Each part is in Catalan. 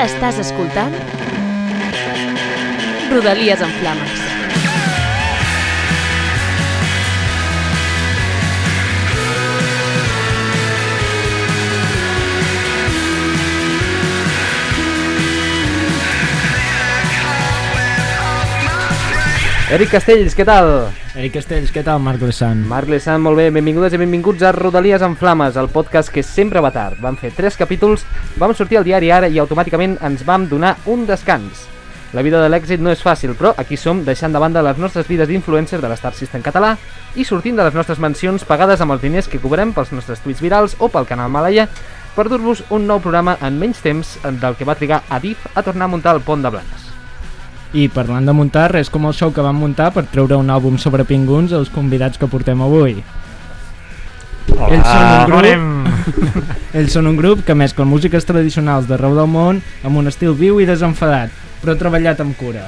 Estàs escoltant Rodalies en Flames. Eric Castells, què tal? Eric Castells, què tal, Marc Lessant? Marc Lessant, molt bé, benvingudes i benvinguts a Rodalies en Flames, el podcast que sempre va tard. Vam fer tres capítols, vam sortir al diari ara i automàticament ens vam donar un descans. La vida de l'èxit no és fàcil, però aquí som deixant de banda les nostres vides d'influencers de l'Star System català i sortint de les nostres mencions pagades amb els diners que cobrem pels nostres tuits virals o pel canal Malaya per dur-vos un nou programa en menys temps del que va trigar Adif a tornar a muntar el pont de Blanes. I parlant de muntar, res com el show que vam muntar per treure un àlbum sobre pinguns als convidats que portem avui. Hola, Ells són un grup- anem? Ells són un grup que mesclen músiques tradicionals d'arreu del món amb un estil viu i desenfadat, però treballat amb cura.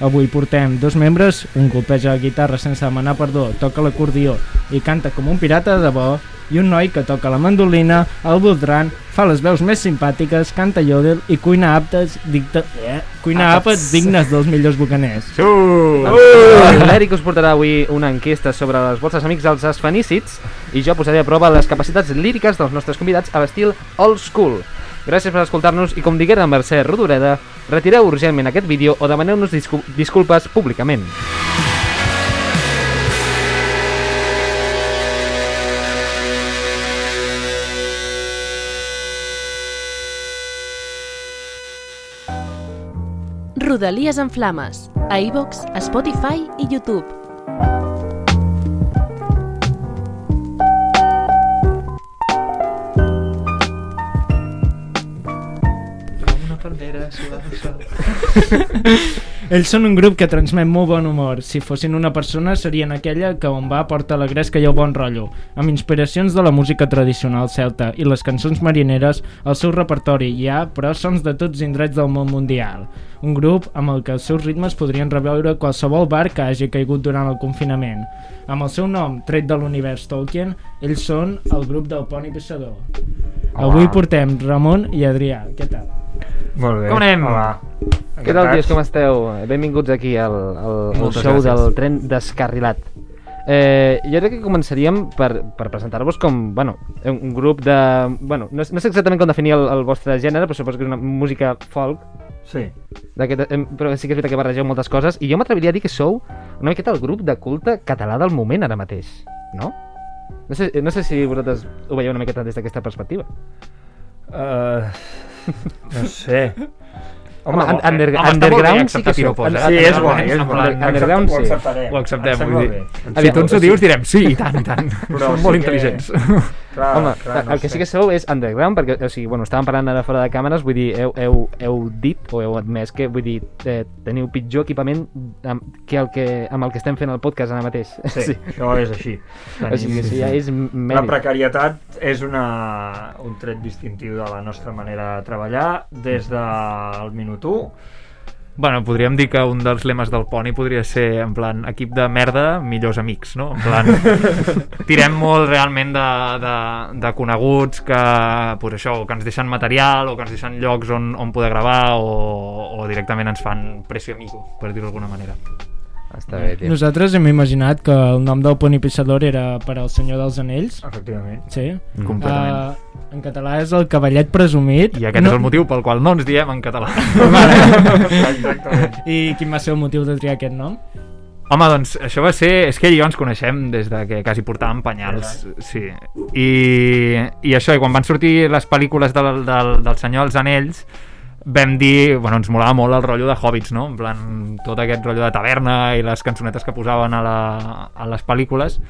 Avui portem dos membres, un golpeja la guitarra sense demanar perdó, toca l'acordió i canta com un pirata de debò, i un noi que toca la mandolina, el boldran, fa les veus més simpàtiques, canta yodel i cuina aptes, dicta, eh, cuina àpats dignes dels millors bucaners. Su! Uh! L'Eric us portarà avui una enquesta sobre els vostres amics els esfenícids i jo posaré a prova les capacitats líriques dels nostres convidats a l'estil old school. Gràcies per escoltar-nos i com diguera Mercè Rodoreda, retireu urgentment aquest vídeo o demaneu-nos discu disculpes públicament. Rodalies en Flames. A iVox, a Spotify i YouTube. Ells són un grup que transmet molt bon humor. Si fossin una persona, serien aquella que on va porta la gresca i el bon rotllo, amb inspiracions de la música tradicional celta i les cançons marineres al seu repertori hi ha, però, sons de tots indrets del món mundial. Un grup amb el que els seus ritmes podrien reveure qualsevol bar que hagi caigut durant el confinament. Amb el seu nom, tret de l'univers Tolkien, ells són el grup del Poni Pissador. Avui portem Ramon i Adrià. Què tal? Molt bé. Com anem? Hola. Què tal, tios, com esteu? Benvinguts aquí al, al, al show gràcies. del tren descarrilat. Eh, jo crec que començaríem per, per presentar-vos com, bueno, un, un grup de... Bueno, no, no sé exactament com definir el, el vostre gènere, però suposo que és una música folk, Sí. però sí que és veritat que barregeu moltes coses, i jo m'atreviria a dir que sou una miqueta el grup de culte català del moment ara mateix, no? No sé, no sé si vosaltres ho veieu una miqueta des d'aquesta perspectiva. Uh, no sé. Home, bo, under-? Home, està molt bé underground acceptar sí que piropos, eh? Sí, és guai, bé, és guai. plan, Underground ho sí. acceptarem. Ho acceptem, Em vull dir. Si tu ens ho dius, direm sí, i tant, i tant. Però Som sí molt que- intel·ligents. Clar, Home, clar, no el que sé. sí que sou és underground, perquè, o sigui, bueno, estàvem parlant ara fora de càmeres, vull dir, heu, heu, heu dit o heu admès que, vull dir, eh, teniu pitjor equipament amb, que el que, amb el que estem fent el podcast ara mateix. Sí, això és així. O sigui, que això ja és La mèrit. precarietat és una, un tret distintiu de la nostra manera de treballar des del minut 1. Bueno, podríem dir que un dels lemes del Poni podria ser, en plan, equip de merda, millors amics, no? En plan, tirem molt realment de, de, de coneguts que, pues això, o que ens deixen material, o que ens deixen llocs on, on poder gravar, o, o directament ens fan pressió amigo, per dir-ho d'alguna manera. Està bé, tio. Nosaltres hem imaginat que el nom del Poni Pissador era per al Senyor dels Anells. Efectivament. Sí. Completament. Uh, en català és el cavallet presumit. I aquest no... és el motiu pel qual no ens diem en català. Exactament. I quin va ser el motiu de triar aquest nom? Home, doncs això va ser... És que ell i jo ens coneixem des de que quasi portàvem penyals. Sí. I, I això, i quan van sortir les pel·lícules del, del, del Senyor dels Anells, vam dir... Bueno, ens molava molt el rotllo de Hobbits, no? En plan, tot aquest rotllo de taverna i les cançonetes que posaven a, la, a les pel·lícules.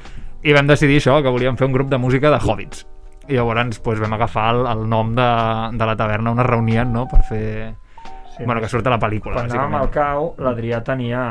I vam decidir això, que volíem fer un grup de música de Hobbits. I llavors pues, vam agafar el, el nom de, de la taverna on es reunien, no?, per fer... Sí, bueno, que surt a la pel·lícula, Quan anàvem al cau, l'Adrià tenia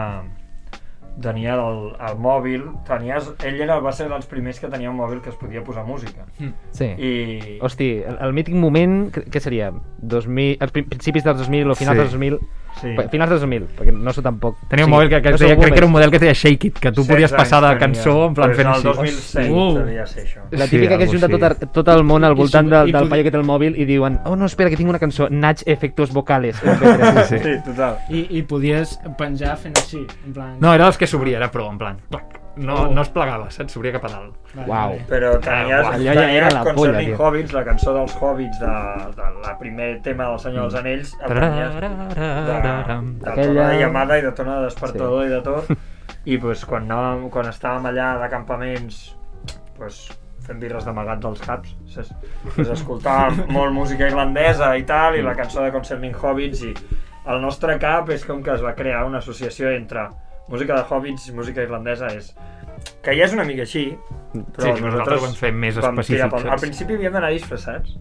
tenia el, el mòbil, tenies, ell era, va ser dels primers que tenia un mòbil que es podia posar música. Sí. I, Hosti, el, el mític moment, què seria? 2000, als prin- principis dels 2000 o finals Sí. dels 2000, Sí. Finals dels 2000, perquè no sóc tampoc... Tenia un sí, mòbil que, que no deia, crec que era un model que deia Shake It, que tu 16 podies passar de cançó en plan fent el així. 2006 Uh. devia ser això. La Sí, típica que algo junta així. tot, tot el món al voltant I del, i del paio que té el mòbil i diuen oh no, espera, que tinc una cançó, Natch Efectos Vocales. Sí. Sí, total. I, I podies penjar fent així, en plan... No, era dels que s'obria, era pro, en plan, clac. No, Oh. no es plegava, saps? S'obria cap a dalt. Uau. Però tenies, ja tenies era la polla, Concerning tio. Hobbits, la cançó dels Hobbits de, de la primer tema del Senyor dels Anells, el tenies de, de Aquella- tona de llamada i de tona de despertador i de tot. I pues, quan, anàvem, quan estàvem allà de campaments pues, fent birres d'amagat dels caps, saps? Pues, escoltàvem molt música irlandesa i tal, i la cançó de Concerning Hobbits, i el nostre cap és com que es va crear una associació entre música de Hobbits i música irlandesa, és que ja és una mica així, però Sí, nosaltres ho vam fer més vam tirar específic, pel- saps? Al principi havíem d'anar disfressats,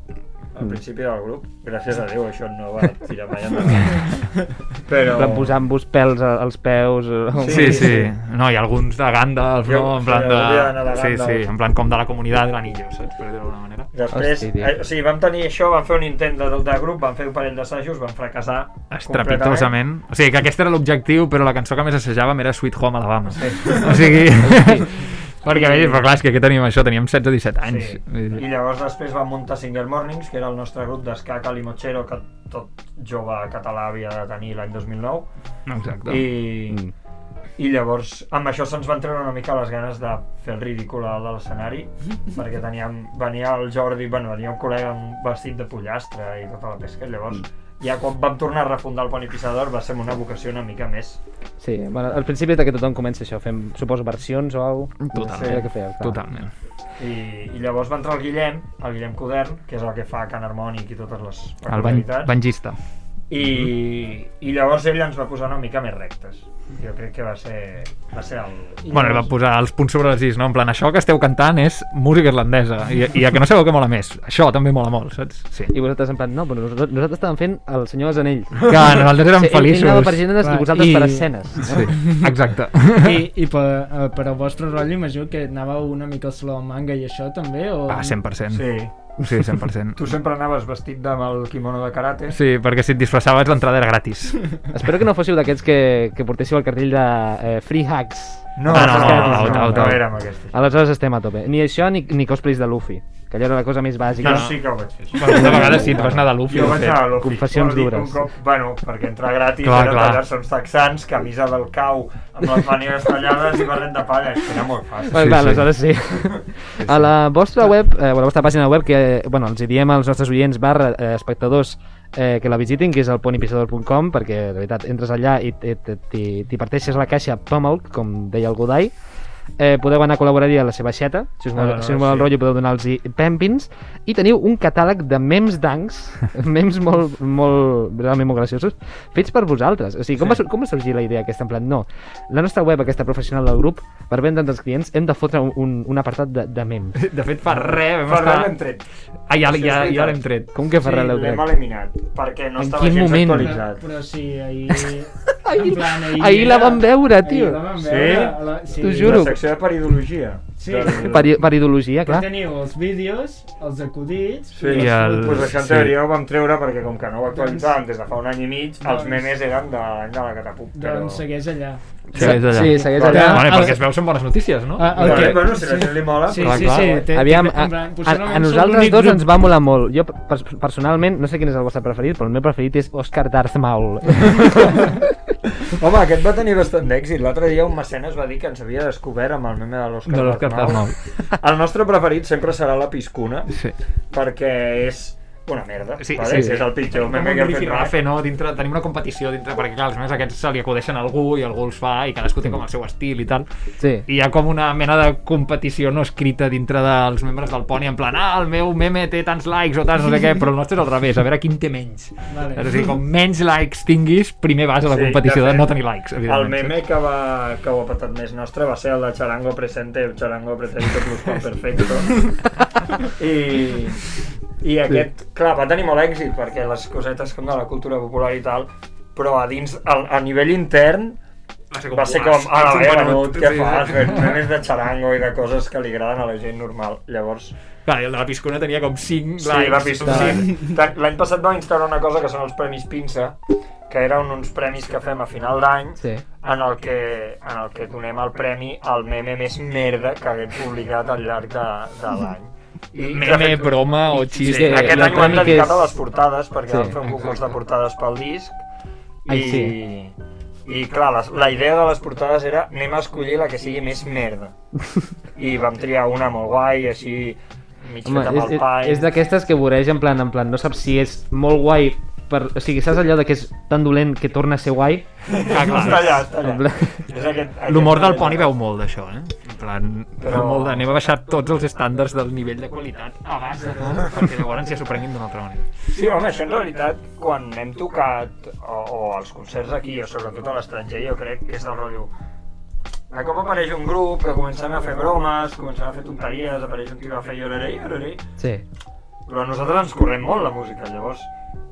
al principi del grup. Gràcies a Déu això no va tirar mai endavant. Però... En plan, posant-vos pèls als peus... eh, Sí, sí. No, hi ha alguns de Gandalf, Jo- no? En sí, plan de... de Sí, sí, en plan com de la comunitat de l'anillo, saps? Per dir-ho d'alguna manera. Després, Hosti, eh, o sigui, vam tenir això, vam fer un intent de, de grup, vam fer un parell d'assajos, vam fracassar Estrepitosament. O sigui, que aquest era l'objectiu, però la cançó que més assajàvem era Sweet Home Alabama. Sí. O sigui... perquè, I- però clar, és que què teníem això? Teníem 16 o 17 anys. Sí. I llavors després vam muntar Single Mornings, que era el nostre grup d'esca Calimochero, que tot jove català havia de tenir l'any 2009. Exacte. I, Mm. i llavors amb això se'ns van treure una mica les ganes de fer el ridícul a l'escenari perquè teníem, venia el Jordi, bueno, venia un col·lega amb un vestit de pollastre i tota la pesca i llavors ja quan vam tornar a refundar el Poni Pissador va ser una vocació una mica més Sí, bueno, al principi és de que tothom comença això, fem, suposo, versions o alguna cosa. Totalment. Que fèieu, clar. Totalment. i, i llavors va entrar el Guillem, el Guillem Codern, que és el que fa Can Harmònic i totes les El ban peculiaritats bangista. i, i llavors ell ens va posar una mica més rectes jo crec que va ser, va ser el... I Bueno, ell va llavors- posar els punts sobre les is, no? En plan, això que esteu cantant és música irlandesa. I, i a que no sabeu què mola més. Això també mola molt, saps? Sí. I vosaltres en plan, no, però nosaltres, nosaltres estàvem fent el Senyor dels Anells. Que nosaltres érem Sí, feliços. Ell anava per gèneres i vosaltres i- per escenes. Sí, exacte. I, i per, eh, per al vostre rotllo imagino que anàveu una mica al saló de manga i això també? O... Ah, 100%. Sí, Sí, 100%. tu sempre anaves vestit amb el kimono de karate Sí, perquè si et disfressaves l'entrada era gratis. Espero que no fóssiu d'aquests que, que portéssiu el cartell de eh, Free Hacks. No, Ah, no, no, no, no, no, no érem aquests. Aleshores estem a tope. Ni això ni, ni cosplays de Luffy, que allò era la cosa més bàsica. Jo sí que ho vaig fer. Bueno, de vegades sí, vas anar de Luffy. Jo de vaig anar a l'Ofi. Confessions dir, dures. Un cop, bueno, perquè entrar gratis Clar, era clar. tallar-se uns texans, camisa del cau, amb les mànigues tallades i barret de palla. És que era molt fàcil. Bueno, Sí, clar, sí. aleshores sí. A la vostra web, eh, a la vostra pàgina web, que bueno, els hi diem als nostres oients barra eh, espectadors eh, que la visitin, que és el ponipissador.com, perquè de veritat entres allà i t'hi parteixes la caixa Pummel, com deia el Godai, eh, podeu anar a col·laborar-hi a la seva xeta, si us, Ah, mola, no, si us mola el sí. rotllo podeu donar-los pèmpins, i teniu un catàleg de memes d'ancs, memes molt, molt, realment molt graciosos, fets per vosaltres. O sigui, com, Sí. va, com va sorgir la idea aquesta? En plan, no, la nostra web, aquesta professional del grup, per vendre'ns als clients, hem de fotre un, un, un apartat de, de memes. De fet, fa res, vam Ferran estar... l'hem tret. Ah, ja, Sí, és ja, ja l'hem tret. Com que Ferran l'heu sí, l'hem tret? eliminat, perquè no En estava quin gens moment? Però, actualitzat. però sí, ahir... Ahir- plan, ahir, ahir la vam veure, tio. Ahir la vam Sí? veure. a La, sí. T'ho juro. La secció de peridologia. Sí. Del- Per, per ideologia, Que clar. teniu els vídeos, els acudits... Sí, I el- pues això en sí. teoria ho vam treure perquè com que no ho actualitzàvem des de fa un any i mig, els Doncs- memes eren de l'any de la catapum. Doncs segueix allà. Sí, és allà. Sí, segueix allà. Vale, el- perquè es veu són bones notícies, no? Ah, el Vale, que- bueno, si a la gent li mola... Sí, Clar, sí, clar. sí. té- Aviam, té- a, a, a nosaltres dos grup- ens va molar molt. Jo, pers personalment, no sé quin és el vostre preferit, però el meu preferit és Oscar Darth Maul. Home, aquest va tenir bastant d'èxit. L'altre dia un mecenes va dir que ens havia descobert amb el meme de l'Òscar Darth El nostre preferit sempre serà la Piscuna, Sí. perquè és una merda. Sí, vale? sí. És el pitjor Com meme que hem fet mai. no? Dintre, tenim una competició dintre, perquè clar, els memes aquests se li acudeixen a algú i algú els fa i cadascú té com el seu estil i tal. Sí. I hi ha com una mena de competició no escrita dintre dels membres del Pony, en plan, ah, el meu meme té tants likes o tants no sé què, però el nostre és al revés, a veure quin té menys. Vale. És a dir, com menys likes tinguis, primer vas a la Sí, competició de, fet, no tenir likes, El evidentment. meme que, va, que ho ha patat més nostre va ser el de Charango Presente, Charango Pretérito plus Juan Perfecto. I, I aquest, clar, va tenir molt èxit perquè les cosetes com de la cultura popular i tal, però a dins, a, a nivell intern, Va ser va ser com, "Uah, ah, un bé, venut". venut, què Sí, fas? sí. Memes de charango i de coses que li agraden a la gent normal. Llavors, Clar, i el de la Piscona tenia com 5 sí, likes. la. Sí. L'any passat vam instaurar una cosa que són els Premis Pinça, que eren uns premis que fem a final d'any, Sí. en, el que, en el que donem el premi al meme més merda que haguem publicat al llarg de, de l'any. I, Meme, fet, broma o Sí, xiste. aquest el any ho hem dedicat és- a les portades, perquè Sí, vam fer un concurs de portades pel disc. I, Ai, sí. i clar, les, la idea de les portades era anem a escollir la que sigui més merda. I vam triar una molt guai, així mig Home, feta amb és, el pa. és, és d'aquestes que voreix en plan, en plan, no saps si és molt guai per, o sigui, saps allò de que és tan dolent que torna a ser guai? Ah, clar. Està allà, està allà. L'humor del poni veu molt d'això, eh? En plan, Però- molt de, anem a baixar tots els estàndards del nivell de qualitat abans de tot, perquè llavors ja s'ho prenguin d'una altra manera. Sí, home, això en realitat, quan hem tocat, o, o als concerts aquí, o sobretot a l'estranger, jo crec que és el rotllo... De cop apareix un grup que comencem a fer bromes, comencem a fer tonteries, apareix un tio a fer lloraré, lloraré, Sí. però a nosaltres ens correm molt la música, llavors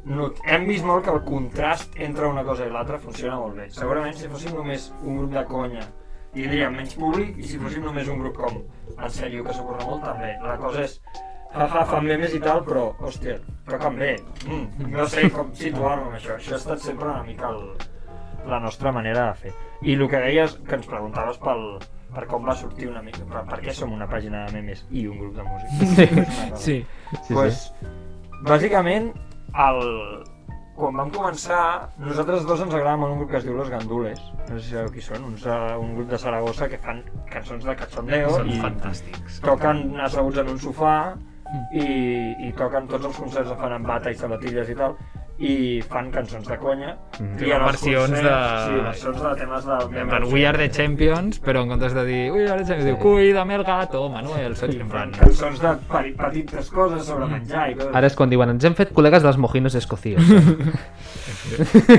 no, hem vist molt que el contrast entre una cosa i l'altra funciona molt bé. Segurament si fóssim només un grup de conya tindríem menys públic i si fóssim només un grup com en sèrio que s'ho corre molt també. La cosa és ha, ha, fan memes i tal, però, hòstia, toquen bé. Mm, no sé com situar-me amb això. Això ha estat sempre una mica el, la nostra manera de fer. I el que deies, que ens preguntaves pel, per com va sortir una mica, per, per què som una pàgina de memes i un grup de música. Sí. Sí, pues, bàsicament, el... quan vam començar, nosaltres dos ens agrada molt un grup que es diu Los Gandules. No sé si sabeu qui són, uns, uh, un grup de Saragossa que fan cançons de cachondeo Són i fantàstics. toquen asseguts en un sofà i, i toquen tots els concerts de fan amb bata i sabatilles i tal i fan cançons de conya Mhm. i en els Versions concerts- de- sí, versions de temes del En plan, we are the champions, però en comptes de dir we are the champions, diu cuídame el gato, Manuel, saps? En plan, cançons de petites coses sobre menjar i coses Ara és quan diuen, ens hem fet col·legues dels mojinos escocios.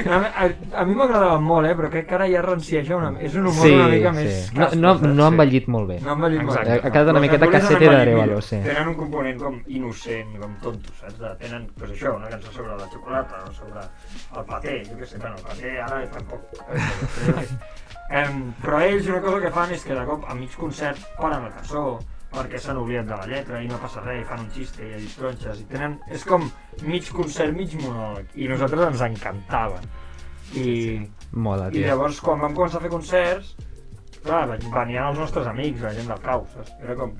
A, a, a mi m'agradaven molt, eh? però crec que ara ja rancieja una És un humor Sí, una mica sí. més... No, no, no ha envellit molt bé. No han envellit molt. Exacte. Ha quedat una miqueta han casete d'Arevalo, sí. Tenen un component com innocent, com tonto, saps? Tenen, pues això, una cançó sobre la xocolata o sobre el paté, jo què sé, bueno, el paté ara tampoc... Em, però ells una cosa que fan és que de cop a mig concert paren la cançó perquè s'han oblidat de la lletra i no passa res, i fan un xiste i ells tronxes i tenen... És com mig concert, mig monòleg i nosaltres ens encantava i, Mola, i llavors quan vam començar a fer concerts clar, venien els nostres amics, la gent del cau saps? era com,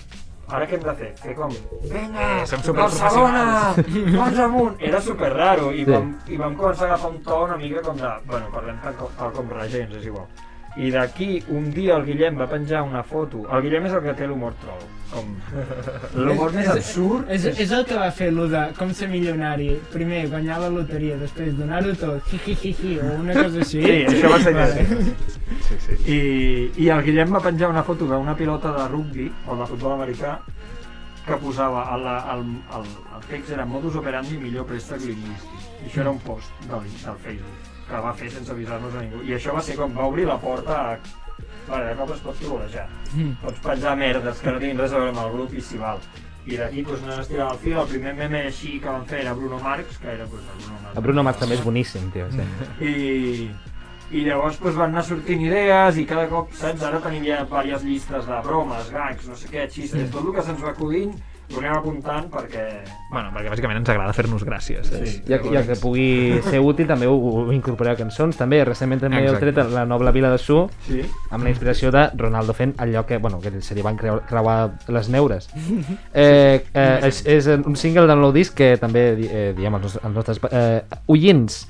ara què hem de fer? fer com, vinga, Eh, Barcelona mans amunt era super raro i, Sí. vam, i vam començar a agafar un to una mica com de, bueno, parlem tal com, tal com regents, és igual i d'aquí un dia el Guillem va penjar una foto el Guillem és el que té l'humor troll com l'humor més absurd És, és el que va fer lo de com ser milionari. Primer guanyar la loteria, després donar-ho tot, hi, hi, hi, hi, o una cosa així. Sí, això va ser Vale. sí, sí. I, I el Guillem va penjar una foto d'una pilota de rugby o de futbol americà que posava el, el, el, el text era modus operandi millor préstec lingüístic i això era un post del, del Facebook que va fer sense avisar-nos a ningú i això va ser com va obrir la porta a vale, de cop es pot trolejar Mm. pots penjar merdes que no tinguin res a veure amb el grup i s'hi val i d'aquí doncs, anem estirant el fil el primer meme així que van fer era Bruno Marx que era doncs, el Bruno Marx El Bruno Mars també és boníssim, tio. Sí. i, i llavors doncs, van anar sortint idees i cada cop, saps, ara tenim ja diverses llistes de bromes, gags, no sé què, xistes, tot el que se'ns va acudint ho anem apuntant perquè... Bueno, perquè bàsicament ens agrada fer-nos gràcies. Sí. Sí. Ja, ja que pugui ser útil, també ho, ho incorporeu a cançons. També, recentment també heu tret la Nobla Vila de Su, Sí. amb la inspiració de Ronaldo fent allò que, bueno, que se li van creu, creuar les neures. Eh, eh, és, és un single del nou disc que també eh, diem als nostres, als nostres eh, oients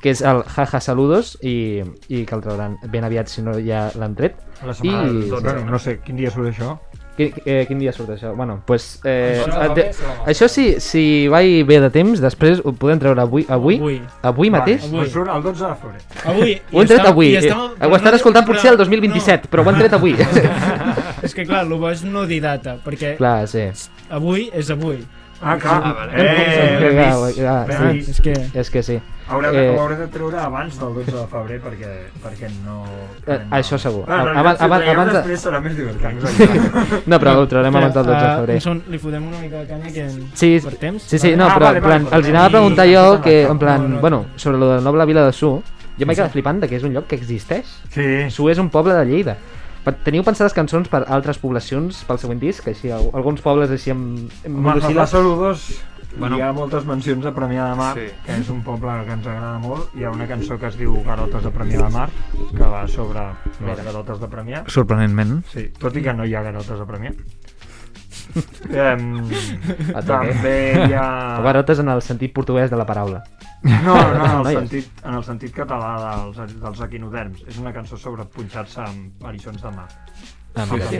que és el Jaja Saludos i, i que el trauran ben aviat si no ja l'han tret. La setmana I- del 12, bueno, no sé quin dia surt això. Quin, eh, quin dia surt això? Bueno, pues, eh, Això va de, això sí, si vaig bé de temps, després ho podem treure avui, avui, avui, Avui. mateix. Avui. Pues surt el 12 de febrer. Avui. Ho hem tret avui. Eh, Ho estan escoltant potser el 2027, però ho han tret avui. No, és que clar, el bo és no dir data, perquè Clar, sí. avui és avui. Ah, clar. Ah, vale. Eh, Clar, vist. clar, Ben sí. És que... És que sí. Hauré de, Eh, ho hauré de treure abans del 12 de febrer perquè, perquè no... Eh, això segur. Ah, Abans- realitat, si abans- abans després serà més divertit. No, però ho traurem abans del 12 de Ah, febrer. Son, li fotem una mica de canya que... Sí, per temps? Sí, sí, Vale. no, Ah, però vale, en plan, vale, els anava a vale. preguntar jo que, en plan, No, no. bueno, sobre lo de Nobla Vila de Su, jo m'he quedat flipant que és un lloc que existeix. Sí. Su és un poble de Lleida. Per- Teniu pensades cançons per altres poblacions pel següent disc? Així, al- alguns pobles així amb, amb Home? Saludos Bueno. Hi ha moltes mencions a Premià de Mar, Sí. que és un poble que ens agrada molt. Hi ha una cançó que es diu Garotes de Premià de Mar, que va sobre les garotes de Premià. Sorprenentment. Sí, tot i que no hi ha garotes de Premià. Tope. també hi ha... O garotes en el sentit portuguès de la paraula. No, no, en el, sentit, en el sentit català dels, dels equinoderms. És una cançó sobre punxar-se amb eriçons de mar. Ah, mira, Sí.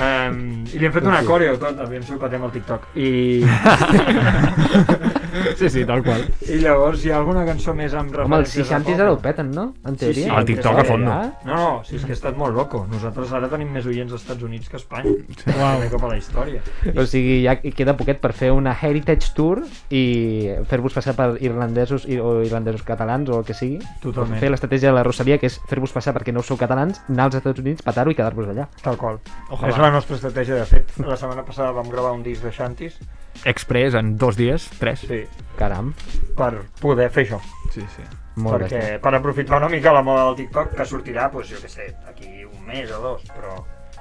Um, I li hem fet una coreo tot, aviam si ho patem al TikTok. I, Sí, sí, tal qual. I llavors hi ha alguna cançó més amb Home, els referències a 60 poble? ara ho peten, no? En teoria. sí, El TikTok a fondo. Ah, No, no, si és que he estat molt loco. Nosaltres ara tenim més oients als Estats Units que a Espanya. Uau. Primer cop a la història. O sigui, ja queda poquet per fer una Heritage Tour i fer-vos passar per irlandesos i- o irlandesos catalans o el que sigui. Totalment. Fer l'estratègia de la Rosalia, que és fer-vos passar perquè no sou catalans, anar als Estats Units, petar-ho i quedar-vos allà. Tal qual. Ojalà. És la nostra estratègia, de fet. La setmana passada vam gravar un disc de Shantis Express en dos dies, tres. sí, Caram, per poder fer això. sí. sí. molt perquè, bé. per aprofitar una mica la moda del TikTok, que sortirà, doncs, jo què sé, aquí un mes o dos, però...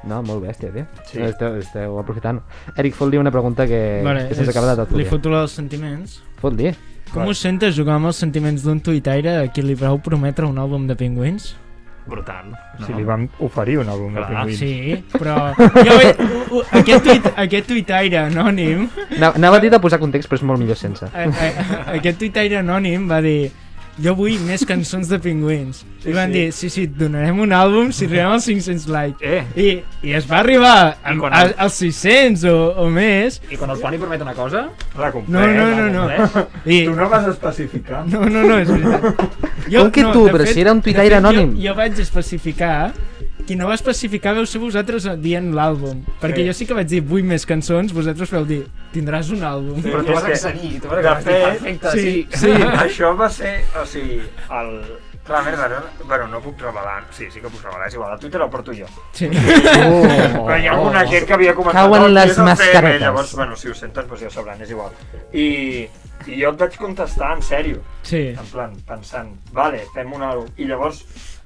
No, molt bèstia, tio. Sí. Esteu, esteu aprofitant. Eric, fot-li una pregunta que, Vale, que se'ns acaba de tot. li foto la dels sentiments. Fot-li. Com Vale. us sentes jugar amb els sentiments d'un tuitaire a qui li vau prometre un àlbum de pingüins? Brutal. No. Si li vam oferir un àlbum de Clar, pingüins. Sí, però... Jo, u- aquest, tuit, aquest tuitaire anònim Anava a dir de posar context, però és molt millor sense. a, a, aquest tuitaire anònim va dir jo vull més cançons de pingüins. Sí, I van sí. dir, sí, sí, et donarem un àlbum si arribem als 500 likes. Eh, I, I es va arribar a, el- als 600 o, o més. i quan el Toni promet una cosa... La No, no, no, no. I, Tu no vas especificar. no, no, no, és veritat. Com que tu? de Però si era un tuitaire fet, anònim. Jo, jo vaig especificar qui no va especificar veu ser vosaltres dient l'àlbum. Perquè Sí. jo sí que vaig dir vull més cançons, vosaltres vau dir tindràs un àlbum. Sí. Però tu vas que- accedir, tu vas accedir. fet, Perfecte, sí, sí. sí. Això va ser, o sigui, el... Clar, merda, ara... Bueno, no puc revelar. Sí, sí que puc revelar, és igual. A Twitter el porto jo. Sí. Oh, Però hi ha alguna gent que havia comentat... Cauen "Oh, les és el CM", mascaretes. Llavors, bueno, si ho senten, doncs ja ho sabran, és igual. I, i jo et vaig contestar en sèrio, sí. en plan, pensant, vale, fem un àlbum. I llavors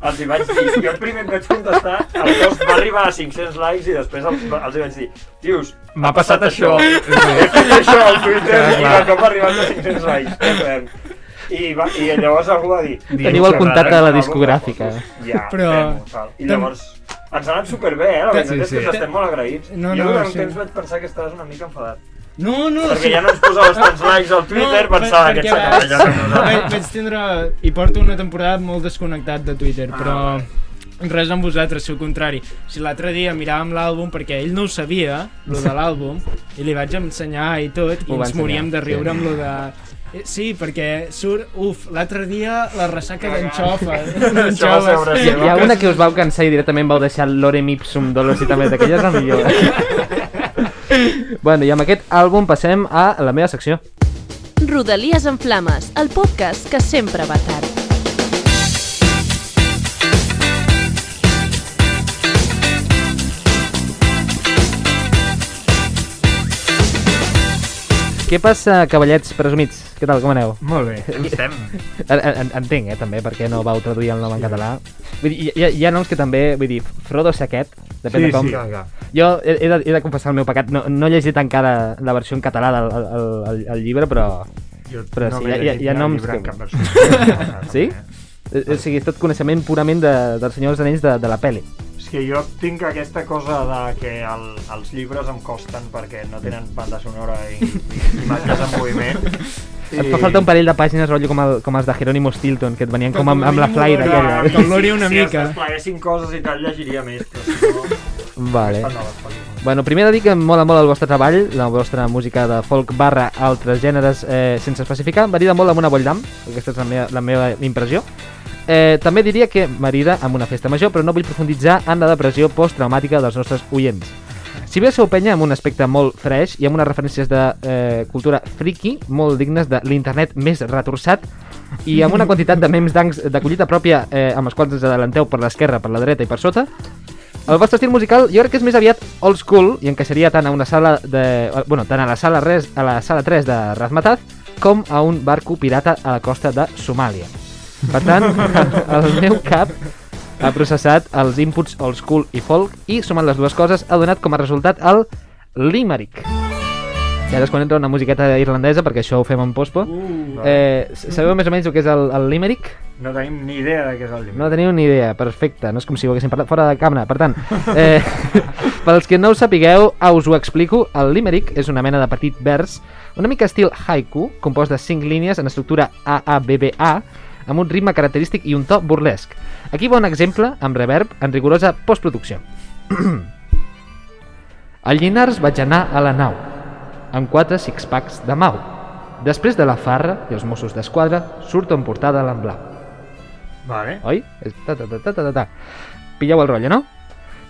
els hi vaig dir, jo primer et vaig contestar, el post va arribar a 500 likes i després els, els hi vaig dir, tios, M'ha passat això. He fet això al Twitter Clar, i de cop ha arribat a 500 likes. I, va, I llavors algú va dir... Teniu el contacte de la discogràfica. Ja, Però-. I llavors ens ha anat superbé, eh? La veritat Sí, és que sí. estem molt agraïts. No, jo no, durant un sí. temps vaig pensar que estaves una mica enfadat. No, no, Perquè sí. ja no ens posaves tants likes al Twitter, per- pensava que ets acabat ja vaig, vaig tindre... I porto una temporada molt desconnectat de Twitter, Ah, però... vale. Res amb vosaltres, si al contrari. Si l'altre dia miràvem l'àlbum, perquè ell no ho sabia, lo de l'àlbum, i li vaig ensenyar i tot, i Ho ens moríem de riure sí. amb lo de... Eh, Sí, perquè surt, uf, l'altre dia la ressaca d'enxofa. Això va ser d'anxoves. una Hi, ha una que us vau cansar i directament vau deixar l'Orem Ipsum Dolors i també d'aquella és la millor. bueno, i amb aquest àlbum passem a la meva secció. Rodalies en Flames, el podcast que sempre va tard. Què passa, cavallets presumits? Què tal, com aneu? Molt bé. Aquí estem. En, en, entenc, eh, també, perquè no vau traduir el nom en català. Vull dir, hi, ha- hi ha noms que també, vull dir, Frodo Saquet, depèn Sí, de com. sí. Clar, clar. Jo he, he, de, he de confessar el meu pecat, no, no he llegit encara la versió en català del el, el, el, llibre, però... Jo Però no sí, hi ha- hi ha- hi ha noms que-. Sí? Eh, O sigui, és tot coneixement purament de, dels Anells de, de la peli. És que jo tinc aquesta cosa de que el, els llibres em costen perquè no tenen banda sonora i, i imatges en moviment. Et fa falta un parell de pàgines, rotllo, com, el, com els de Jerónimo Stilton, que et venien com amb, amb la flyer Clar, aquella. com l'Ori una si mica. Si es despleguessin coses i tal, llegiria més, però si no... Vale. Bueno, primer de dir que em mola molt el vostre treball, la vostra música de folk barra altres gèneres eh, sense especificar. Varida molt amb una Bolldam, aquesta és la meva, la meva impressió. Eh, també diria que marida amb una festa major, però no vull profunditzar en la depressió posttraumàtica dels nostres oients. Si bé sou penya amb un aspecte molt fresh i amb unes referències de eh, cultura friki molt dignes de l'internet més retorçat i amb una quantitat de memes d'ancs de collita pròpia eh, amb els quals ens adelanteu per l'esquerra, per la dreta i per sota, el vostre estil musical jo crec que és més aviat old school i encaixaria tant a una sala de... Bueno, tant a la sala, res, a la sala 3 de Razmataz com a un barco pirata a la costa de Somàlia. Per tant, el meu cap ha processat els inputs old school i folk i sumant les dues coses ha donat com a resultat el Limerick. I ara és quan entra una musiqueta irlandesa, perquè això ho fem en pospo. Uh, Eh, sabeu més o menys el que és el, el limerick? no tenim ni idea de què és el llibre. No teniu ni idea, perfecte, no és com si ho haguéssim parlat fora de càmera. Per tant, eh, pels que no ho sapigueu, ah, us ho explico. El limerick és una mena de petit vers, una mica estil haiku, compost de 5 línies en estructura AABBA, amb un ritme característic i un to burlesc. Aquí va un exemple amb reverb en rigorosa postproducció. Al Llinars vaig anar a la nau, amb quatre six-packs de mau. Després de la farra i els Mossos d'Esquadra surto en portada blau. Vale. Oi? Ta, ta, ta, ta, ta, ta, ta. Pilleu el rotllo, no?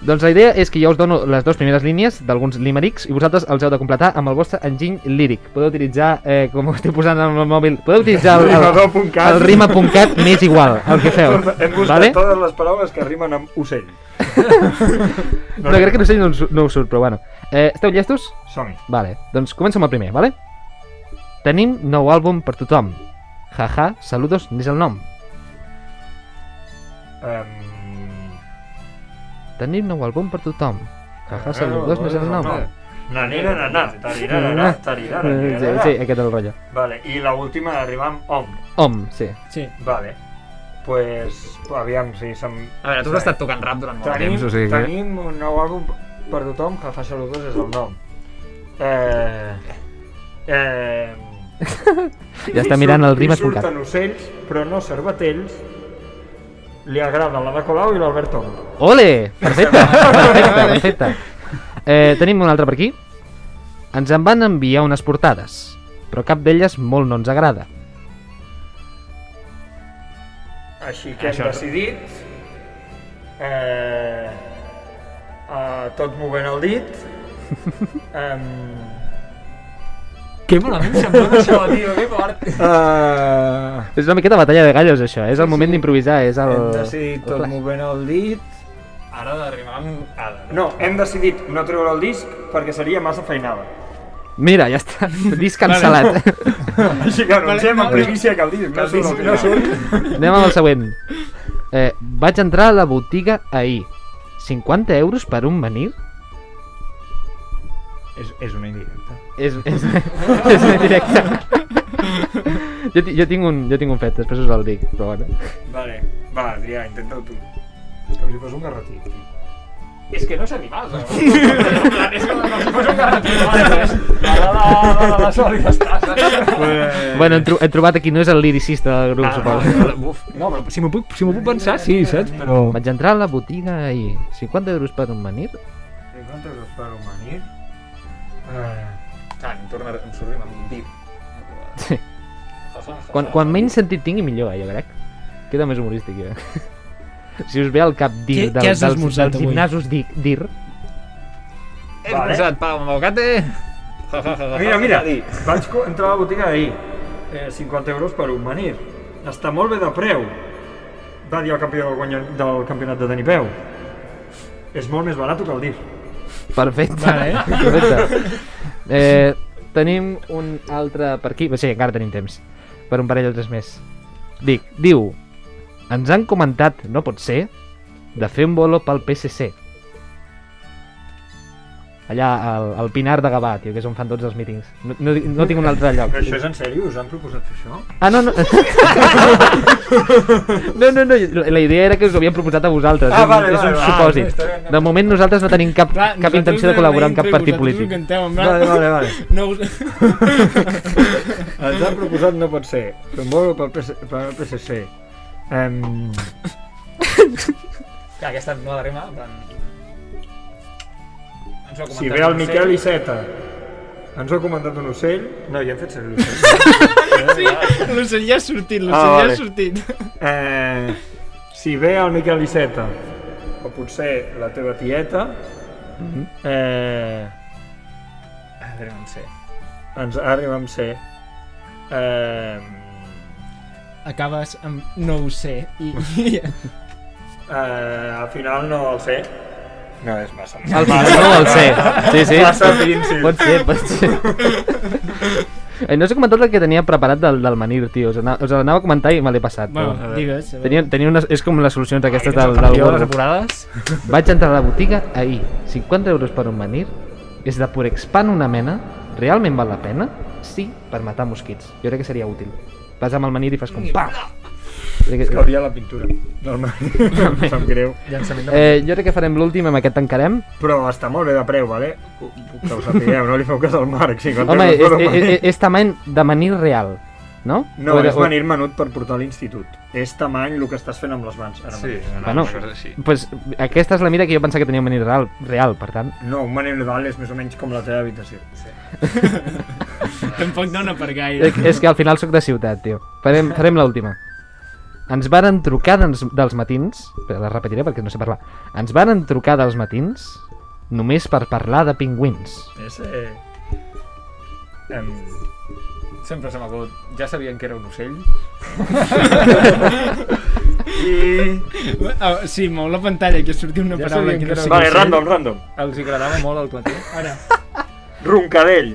Doncs la idea és que jo us dono les dues primeres línies d'alguns limericks i vosaltres els heu de completar amb el vostre enginy líric. Podeu utilitzar, eh, com ho estic posant en el mòbil, podeu utilitzar el, el, el rima.cat m'és igual, el que feu. Hem buscat Vale? totes les paraules que rimen amb ocell. No, crec que no sé, no, no us surt, però bueno. Eh, esteu llestos? Som-hi. Vale, doncs començo amb el primer, vale? Tenim nou àlbum per tothom. Jaja, saludos, n'és el nom. Um... Tenim nou àlbum per tothom. Jaja, saludos, n'és el nom. Nanira, nanà, tarirarà, Eh, tarirarà, Sí, sí, aquest és el rotllo. Vale, i la última arriba amb om. Om, sí. Sí. Vale. Pues, aviam, si som... A veure, tu has estat tocant rap durant molt Tenim, temps, o sigui tenim un nou àlbum per tothom, Jafa Saludos és el nom. Eh... Eh... Ja està mirant el Li rimes.cat. surten ocells, però no cervatells. Li agraden l'Ada Colau i l'Albert Tom. Ole! Perfecte, perfecte, perfecte. Eh, tenim un altre per aquí. Ens en van enviar unes portades, però cap d'elles molt no ens agrada. Així que hem Això- decidit... Eh... Uh, tot movent el dit. Um, Que malament se'm dona això, tio, que fort. uh, És una miqueta batalla de gallos, això. És el moment d'improvisar, és el... hem decidit tot movent el dit. Ara d'arribar amb... Ada. No, hem decidit no treure el disc perquè seria massa feinada. Mira, ja està. Disc cancel·lat. Així que anunciem no, en primícia que el disc no, surt, no surt. Anem amb el següent. Eh, vaig entrar a la botiga ahir. 50 euros per un menir? És, és una indirecta. És, és, és una directa. jo, jo, tinc un, jo tinc un fet, després us el dic, però bueno. Vale, va, Adrià, intenta-ho tu. Com si fos un garrotí. És que no sé animals, eh? És com si fos un garratí. La, la, la, la, la, sol i ja està. Pues... Bueno, hem, tro hem trobat aquí, no és el liricista del grup, Ah, suposo. no, uf, no, però si m'ho puc, si puc pensar, sí, saps? Però... Vaig entrar a la botiga ahir. 50 euros per un menir? 50 euros per un manir. Eh, torna, em sortim amb un dit. Sí. Quan, quan menys sentit tingui, millor, eh, jo crec. Queda més humorístic, ja. si us ve al cap dir del, què has dels, esmorzat dels? Eh, gimnasos dir, dir He posat pa amb aguacate. mira, mira, vaig entrar a la botiga ahir. Eh, 50 euros per un manir. Està molt bé de preu. Va dir el campió del, guanya, del campionat de tenipeu. És molt més barat que el dir. Perfecte. Vale. Perfecte. Eh, tenim un altre per aquí. Sí, encara tenim temps. Per un parell o tres més. Dic, diu, ens han comentat, no pot ser, de fer un bolo pel PSC. Allà, al, al Pinar de Gavà, tio, que és on fan tots els mítings. No, no, no tinc un altre lloc. Però això és en sèrio? Us han proposat fer això? Ah, no, no. no, no, no. La, idea era que us ho havíem proposat a vosaltres. Ah, és, vale, és un vale, vale. supòsit. Ah, està bé, de moment nosaltres no tenim cap, Clar, cap intenció de col·laborar amb cap partit polític. Vale, vale, vale. No us... Ens han proposat no pot ser. Bolo pel, PC, pel PSC. Um, Que aquesta no ha de en plan... Ens si ve el un Miquel ocell. Iceta, ens ho ha comentat un ocell... No, ja hem fet servir l'ocell. Sí, l'ocell ja ha sortit, l'ocell Ah, ja vale. ha sortit. Eh, si ve el Miquel Iceta, o potser la teva tieta, eh, Adrià, no sé. ens arriba amb C. Eh, Acabes amb no ho sé. I, eh, al final no el sé. No, és massa. Al final no el sé. Sí, sí. Massa príncip. Pot ser, pot ser. Eh, no us he comentat el que tenia preparat del, del Manir, tio. Us, anava, us anava a comentar i me l'he passat. Bueno, però- digues. Tenia, tenia unes, és com les solucions aquestes del, del de les apurades. Vaig entrar a la botiga ahir. 50 euros per un Manir. És de Purexpan una mena. realment val la pena? Sí, per matar mosquits. Jo crec que seria útil. Vas amb el manir i fas com pam! Cauria la pintura. Normalment. em sap greu. Llançament de... Eh, jo crec que farem l'últim, amb aquest tancarem. Però està molt bé de preu, vale? Que ho sapigueu, no li feu cas al Marc. 50 Home, és, és, manir. és, és tamany de manir real, no? No, O és manir menut per portar a l'institut. És tamany el que estàs fent amb les mans. Ara Sí, mateix. una, Bueno. Pues, aquesta és la mida que jo pensava que tenia un manir real, real per tant. No, un manir real és més o menys com la teva habitació. Tampoc dona per gaire. És, és que al final sóc de ciutat, tio. Farem, farem l'última. Ens varen trucar dels, dels matins, però la repetiré perquè no sé parlar. Ens varen trucar dels matins només per parlar de pingüins. És... Eh... Em... Sempre se m'ha. Ja sabien que era un ocell. I... Oh, sí, mou la pantalla, que surti una Ja paraula que que no era- sigui Vale, ocell. random, random. Els agradava molt el platí. Ara. Roncadell.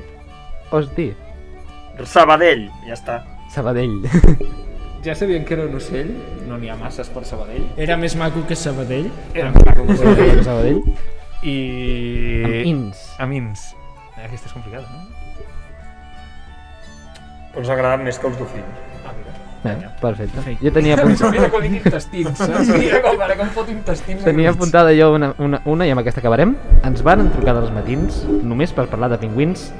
Hosti, Sabadell. Ja està. Sabadell. Ja sabien que era un ocell. No n'hi ha masses per Sabadell. Era més maco que Sabadell. Era un maco Sabadell. Sabadell. I... Amb ins. Amb ins. Eh, Aquesta és complicada, no? Us ha agradat més que els dofins. Eh, perfecte. Perfecte. Jo tenia, apunt, Mira com dic intestins, saps? Mira com, ara com fot intestins. tenia apuntada jo una, una, una i amb aquesta acabarem. Ens van trucar dels matins només per parlar de pingüins.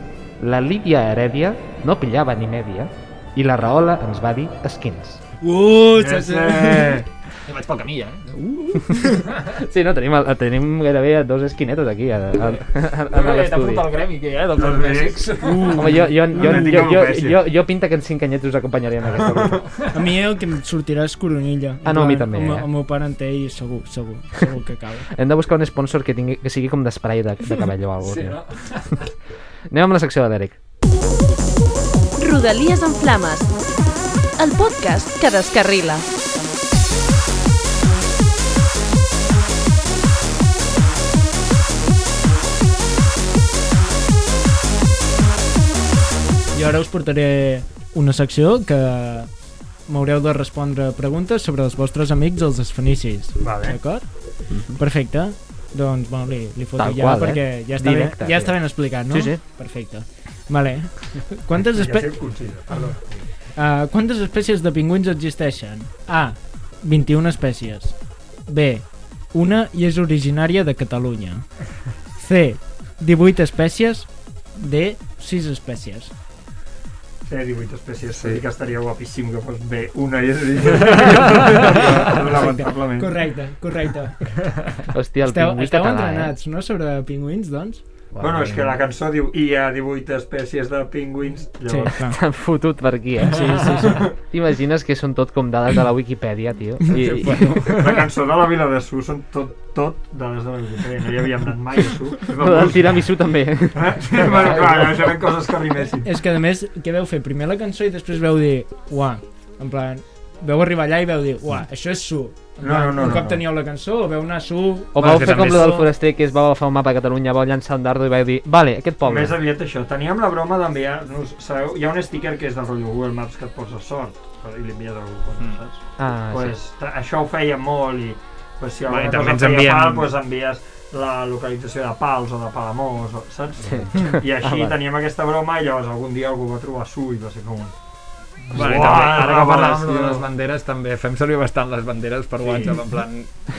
La Lídia Herèdia no pillava ni mèdia i la Rahola ens va dir esquins. Uh, Ja sí. Ja vaig pel camí, eh? Sí, no, tenim, el, tenim gairebé dos esquinetos aquí a, a, a, a, a T'ha l'estudi. fotut el gremi, que ha, dels Doncs ormèsics. Home, jo, jo, jo, No jo, jo, jo, jo, jo pinta que en cinc anyets us acompanyaré en aquesta ruta. A mi el que em sortirà és coronilla. Ah, no, a mi també, El, eh? el meu pare en té i segur, segur, segur que cal. Hem de buscar un sponsor que, tingui, que sigui com d'esprai de, de cabell o alguna Sí, cosa. no? Anem amb la secció de l'Eric. Rodalies en flames. El podcast que descarrila. I ara us portaré una secció que m'haureu de respondre preguntes sobre els vostres amics els esfenicis. Vale. D'acord? Perfecte. Doncs, bueno, li, li foto Tal ja qual, eh? perquè ja, està Directe, ben, ja està ben explicat, no? Sí, sí. Perfecte. Vale. Quantes, espe perdó. uh, quantes espècies de pingüins existeixen? A. 21 espècies. B. Una i és originària de Catalunya. C. 18 espècies. D. 6 espècies. Sé 18 espècies, Sí. sí. que estaria guapíssim que fos bé una i és lamentablement. Correcte, correcte. Hòstia, el Esteu, pingüí esteu català, entrenats, no?, sobre pingüins, doncs? Bueno, és que la cançó diu hi ha 18 espècies de pingüins, Sí, llavors... clar. T'han fotut per aquí, eh? Sí, sí, sí. T'imagines que són tot com dades de la Wikipedia, tio? I, i... La cançó de la Vila de Su són tot, tot dades de la Wikipedia, no hi havíem anat mai a Su. Lo del tiramisú també. Eh? Sí, bueno, clar, ja seran coses que rimessin. És que, a més, què veu fer? Primer la cançó i després veu dir, uah, en plan, veu arribar allà i veu dir, uah, això és su. No, no, no, Un no, cop no. teníeu la cançó, veu anar su... O Bueno, vau que fer com també lo del foraster que es va agafar un mapa a Catalunya, va llançar un dardo i va dir vale, aquest poble. Més aviat això, teníem la broma d'enviar-nos, sabeu, hi ha un sticker que és del rotllo Google Maps que et posa sort i li envies a algú, Mm. saps? Ah, pues, ta- això ho feia molt i pues, si alguna també cosa feia envien- mal, pues, envies la localització de Pals o de Palamós, o, saps? Sí. I Ah, així vale. teníem aquesta broma i llavors algun dia algú va trobar su i va ser com un... Vale, Uah, també, ara que parlàvem de les banderes, també fem servir bastant les banderes per Sí. WhatsApp, en plan,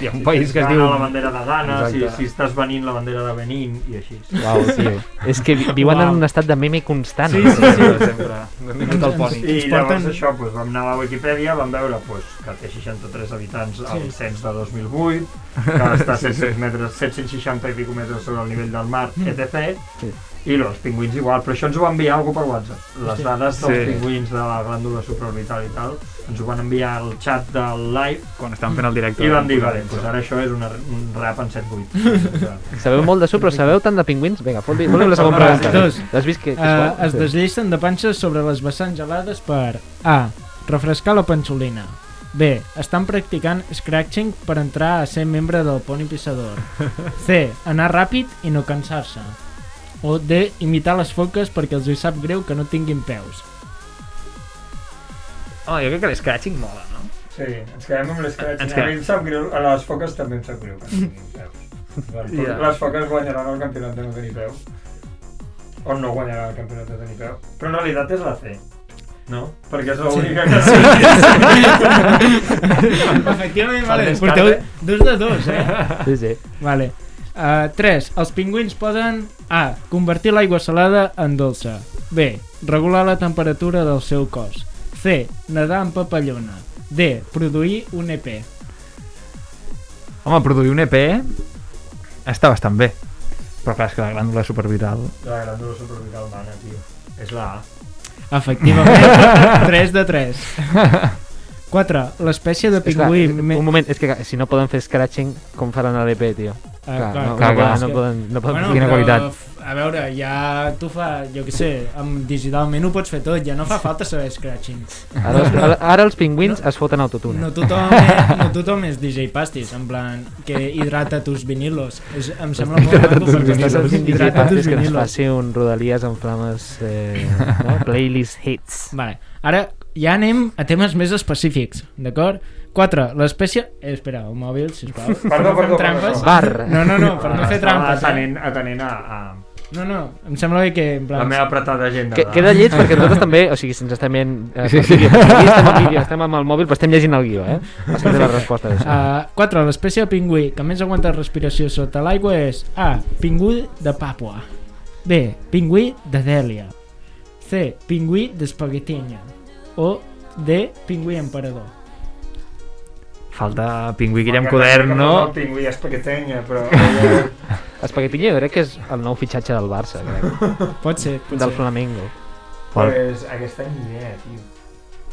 hi ha un país que es diu... la bandera de Ghana, si, si estàs venint la bandera de Benín i així. Uau, tio. És que vi- viuen Uau. en un estat de meme constant. Sí, sí, sí. Sempre, benvingut al poni. I llavors porten- això, doncs, vam anar a la Wikipedia, vam veure doncs, que té 63 habitants al Sí. cens de 2008, que està a 700 metres, 760 i pico metres sobre el nivell del mar, etc. Sí. I els pingüins igual, però això ens ho va enviar algú per WhatsApp. Les dades dels Sí. pingüins de la glàndula supraorbital i tal, ens ho van enviar al xat del live Quan estàvem fent el directe. i vam dir, posar vale, doncs ara això és una, un rap en 7-8. Sabeu molt de su, però sabeu tant de pingüins? Vinga, fot-li fot la segona pregunta. Dos. Has vist que, que Uh, es desllicen de panxes sobre les vessants gelades per A. Refrescar la panxolina. B. Estan practicant scratching per entrar a ser membre del poni pissador. C. Anar ràpid i no cansar-se. O D. Imitar les foques perquè els hi sap greu que no tinguin peus. Oh, jo crec que l'escratching mola, no? Sí, ens quedem amb l'escratch. Ens A mi em sap greu, a les foques també em sap greu que no tinguin peus. Les foques guanyaran el campionat de no tenir peus. on no guanyarà el campionat de tenir peu. Però en realitat és la C. No? Perquè és l'única que sí. Efectivament, vale, porteu dos de dos, eh? Sí, sí. Vale. Uh, 3. Els pingüins poden A. Convertir l'aigua salada en dolça. B. Regular la temperatura del seu cos. C. Nedar en papallona. D. Produir un EP. Home, produir un EP està bastant bé. Però clar, és que la glàndula supervital... La grandura supervital mana, tio. És la A. Efectivament, 3 de 3. 4. L'espècie de És clar, pingüí... és- un moment, és que si no poden fer scratching, com faran a l'EP, tio? Ah, clar, clar, no, clar, no, clar. poden, no poden, no poden Bueno, Quina però, qualitat. A veure, ja tu fa, jo què sé, amb digitalment ho pots fer tot, ja no fa falta saber scratching. Ara, els, ara, ara els pingüins es foten autotune. No tothom, és, no tothom és DJ Pastis, en plan, que hidrata tus vinilos. És, em sembla molt Hidrata maco tus perquè vinilos. estàs DJ hidrata tus Pastis que ens vinilos. faci un Rodalies en flames eh, no? playlist hits. Vale. Ara ja anem a temes més específics, d'acord? 4. L'espècie... Eh, espera, el mòbil, sisplau. Per Perdó, perdó, trampes. perdó. Bar. No, no, no, per no fer Estava trampes. Eh? Atenent, atenent a, a No, no, em sembla bé que... En la plan, meva apretada agenda. Que, queda lleig perquè nosaltres també, o sigui, si ens estem veient eh, Sí, sí. vídeo, aquí estem en vídeo, estem amb el mòbil, però estem llegint el guió, eh? Estem de la resposta. Uh, 4. L'espècie de pingüí que més aguanta respiració sota l'aigua és A. Pingüí de Papua B. Pingüí de Dèlia C. Pingüí d'Espaguetinya o D. Pingüí emperador Falta pingüí Guillem M'encantaria Coder, que no? El pingüí espaguetenya, però... jo crec que és el nou fitxatge del Barça, crec, Pot ser, pot del ser. Flamengo. pues, aquesta any ni idea, tio.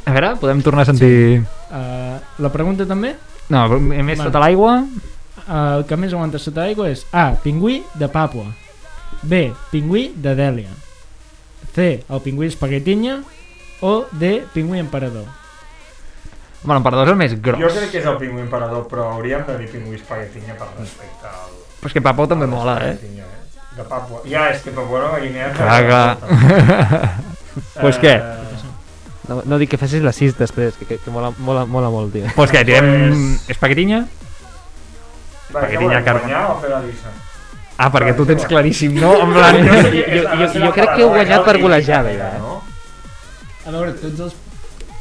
A veure, podem tornar a sentir... Uh, la pregunta també No, més sota l'aigua... uh, el que més aguanta sota l'aigua és A. Pingüí de Papua B. Pingüí de Dèlia C. El pingüí espaguetinya o D. Pingüí emperador Bueno, l'emperador és el més gros. Jo crec que és el pingüí emperador, però hauríem de dir pingüí espaguetinya per respecte al... Però és que Papau també mola, eh? espaguetinya, De Papua. Ja, és que Papua Nova Guinea... Clar, clar. Pues què? No, no dic que fessis la 6 després, que, que, que mola, mola, mola molt, tio. Pues què, tirem Pues- espaguetinya? Espaguetinya guanyar o fer la lliça? Ah, perquè tu tens claríssim, no? En Jo- plan... jo- jo- jo crec que heu guanyat per golejada, ja, eh? No? A veure, tots els...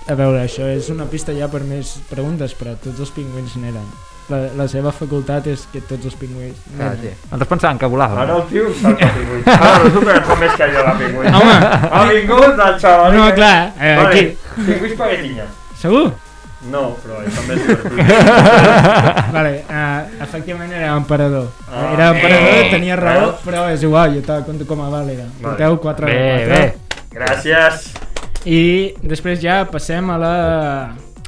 A veure, això és una pista ja per més preguntes, però tots els pingüins n'eren. La, la seva facultat és que tots els pingüins Ah, sí. Nosaltres pensàvem que volava. Ara el tio salta pingüí. Ara resulta que fa més que jo la pingüí. Home! Ha vingut el xaval. No, clar, eh, Vale, aquí... pingüí espaguetinya. Segur? No, però això també és divertit. Vale, uh, efectivament era emperador. Ah. era emperador, Eh. tenia raó, Veus? però és igual, jo te la conto com a vàlida. Vale. Porteu 4 Bé, de 4. bé. Gràcies. I després ja passem a la...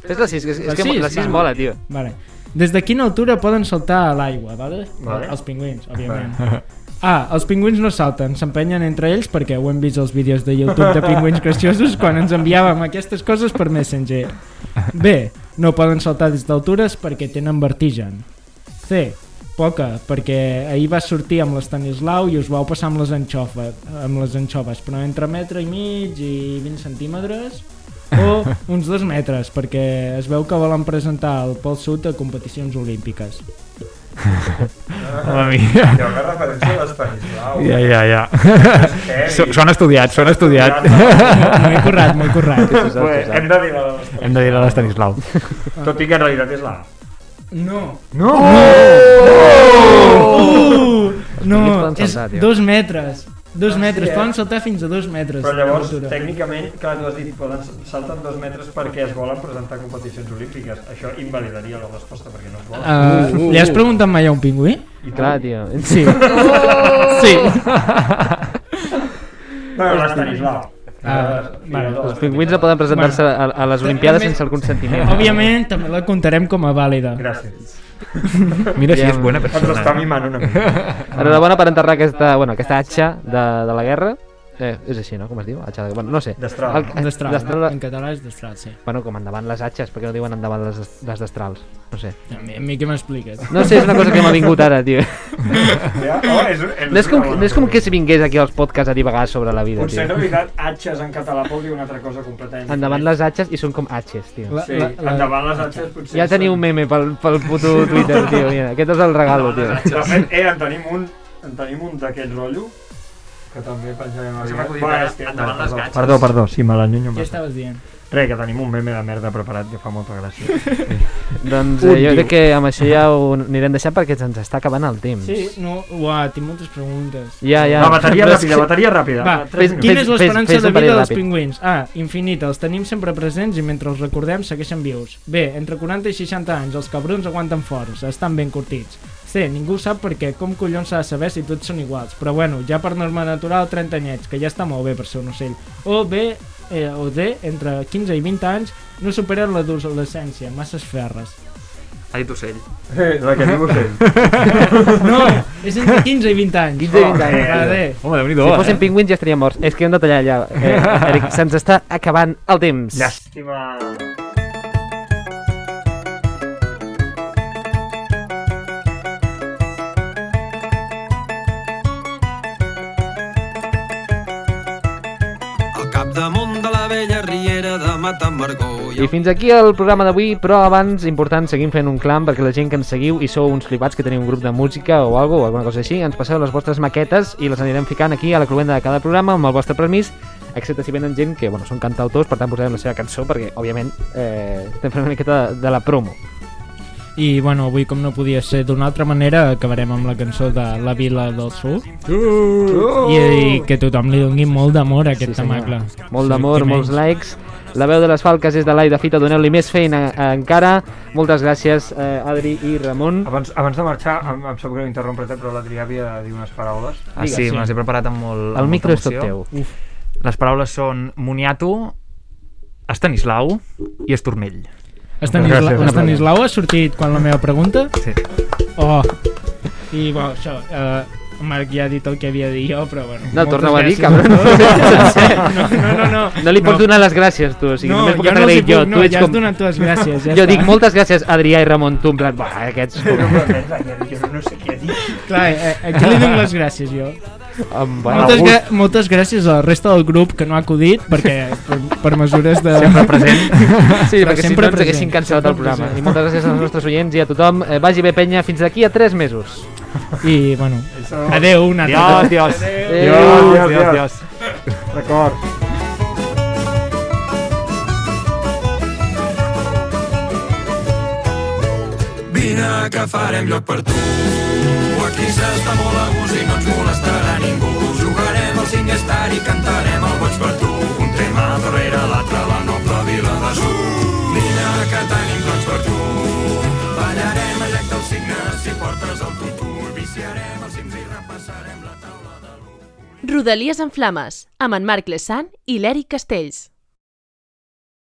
És la 6, és, La és que sis, la 6 va. mola, tio. Vale. Des de quina altura poden saltar a l'aigua, vale? Vale. Els pingüins, òbviament. Ah, els pingüins no salten, s'empenyen entre ells perquè ho hem vist als vídeos de YouTube de pingüins graciosos quan ens enviàvem aquestes coses per Messenger. B, no poden saltar des d'altures perquè tenen vertigen. C, poca, perquè ahir va sortir amb l'Estanislau i us vau passar amb les, anxofa, amb les anxoves, però entre metre i mig i 20 centímetres o uns dos metres, perquè es veu que volen presentar el Pol Sud a competicions olímpiques. Home mia. Hi ha una referència a l'Estanislau. Ja, ja, ja. Heavy. So- S'ho han estudiat, s'ho han estudiat. M'ho he currat, m'ho he currat. Pues, hem de dir de l'Estanislau. Hem de dir a l'Estanislau. Tot i que en realitat és la No. No! Uh, no, es poden és saltar, dos metres. Dos Ah, metres, sí, eh? poden saltar fins a dos metres. Però llavors, tècnicament, clar, tu has dit, poden salten dos metres perquè es volen presentar a competicions olímpiques. Això invalidaria la resposta perquè no es volen. Uh, li has preguntat mai a un pingüí? I? Clar, tio. Sí. Sí. Bueno, l'Estanislau. Ah, vale. Els pingüins no poden presentar-se a, a les Olimpiades sense el consentiment. Òbviament, també la comptarem com a vàlida. Gràcies. Mira si és bona Ens està persona. mimant una mica. Enhorabona per enterrar aquesta, bueno, aquesta atxa de, de la guerra. Eh, és així, no? Com es diu? Atxa de... Bueno, no sé. Destral. El- Destral, Destral- en català és destral, sí. Bueno, com endavant les atxes, perquè no diuen endavant les, les destrals. No sé. A mi, a mi què m'expliques? No sé, és una cosa que m'ha vingut ara, tio. Ja? Oh, és, és No és com, no és com que si vingués aquí als podcasts a divagar sobre la vida, Potser tio. realitat atxes en català vol dir una altra cosa completament Endavant les atxes i són com atxes, tio. La- Sí, la- la- endavant les atxes potser... Ja teniu un meme pel, pel puto Twitter, tio. Mira, aquest és el regalo, tio. De fet, eh, en tenim un, en tenim un d'aquest rotllo, que també que- endavant les perdó, gatxes. Perdó, perdó, sí, me l'anyunyo. Què estaves dient? Res, que tenim un meme de merda preparat que fa molta gràcia. Doncs eh, jo crec que amb això ja ho anirem deixant perquè se'ns està acabant el temps. Sí, no, uah, tinc moltes preguntes. Ja, ja. Va, bateria ràpida, que- bateria ràpida. Va, fes-. Quina fes- és l'esperança de vida dels ràpid. pingüins? A. Infinita, els tenim sempre presents i mentre els recordem segueixen vius. B. Entre 40 i 60 anys, els cabrons aguanten forts, estan ben curtits. C. Ningú sap per què, com collons s'ha de saber si tots són iguals. Però bueno, ja per norma natural 30 anyets, que ja està molt bé per ser un ocell. O B, eh, o D, entre 15 i 20 anys, no superen l'adolescència, masses ferres. Ha dit ocell. Eh, la que diu ocell. No, és entre 15 i 20 anys. 15 i 20 anys. Oh, Va, D. Home, déu nhi Si fossin pingüins ja estaríem morts. És que hem de tallar ja. Eh, Eric, se'ns està acabant el temps. Llàstima. al capdamunt de I fins aquí el programa d'avui, però abans, important, seguim fent un clam perquè la gent que ens seguiu i sou uns flipats que teniu un grup de música o algo, o alguna cosa així, ens passeu les vostres maquetes i les anirem ficant aquí a la cluenda de cada programa amb el vostre permís, excepte si venen gent que, bueno, són cantautors, per tant posarem la seva cançó perquè, òbviament, eh, estem fent una miqueta de, de la promo. I bueno, avui com no podia ser d'una altra manera acabarem amb la cançó de La Vila del Sur Uh! I, i que tothom li doni molt d'amor a aquest Sí, tamacle Molt Sí, d'amor, qui molts likes. La veu de les falques és de l'Ai de Fita, doneu-li més feina eh, encara. Moltes gràcies, eh, Adri i Ramon. Abans, abans de marxar, em, em sap greu interrompre però l'Adrià havia de dir unes paraules. Ah, Digues, sí, sí. me les he preparat amb molt amb El micro és tot teu. Les paraules són moniato, Estanislau i Estornell. Estanisla Gràcies. Estanislau ha sortit quan la meva pregunta? Sí. Oh, i bueno, això, eh, Marc ja ha dit el que havia de dir jo, però bueno. No, torna-ho a dir, cabron. tothom. No, no, no, no. No li pots donar les gràcies, tu. O sigui, no, només puc jo no els agrair jo. no, tu ets ja com... has donat tu les gràcies. Ja jo està. dic moltes gràcies, Adrià i Ramon, tu, en plan, bah, aquests... No, però, jo no sé què dir. Clar, eh, aquí li dono les gràcies jo. Amb, bueno, Moltes, gra moltes gràcies a la resta del grup que no ha acudit perquè per, per mesures de... Sempre present. Sí, Però perquè si no sempre ens haguessin present, cancel sempre del programa. present. I moltes gràcies als nostres oients i a tothom. Eh, vagi bé, penya, fins d'aquí a 3 mesos. I, bueno, adeu, una Adiós, adiós. Adéu. Adiós, Adiós, adiós, adiós. Record. Vine que farem lloc per tu. Aquí s'està molt a gust i no ens molestarà ningú. Jugarem al cinc estar i cantarem el boig per tu. Un tema darrere l'altre, la noble vila de Rodalies en flames, amb en Marc Lesan i l'Eric Castells.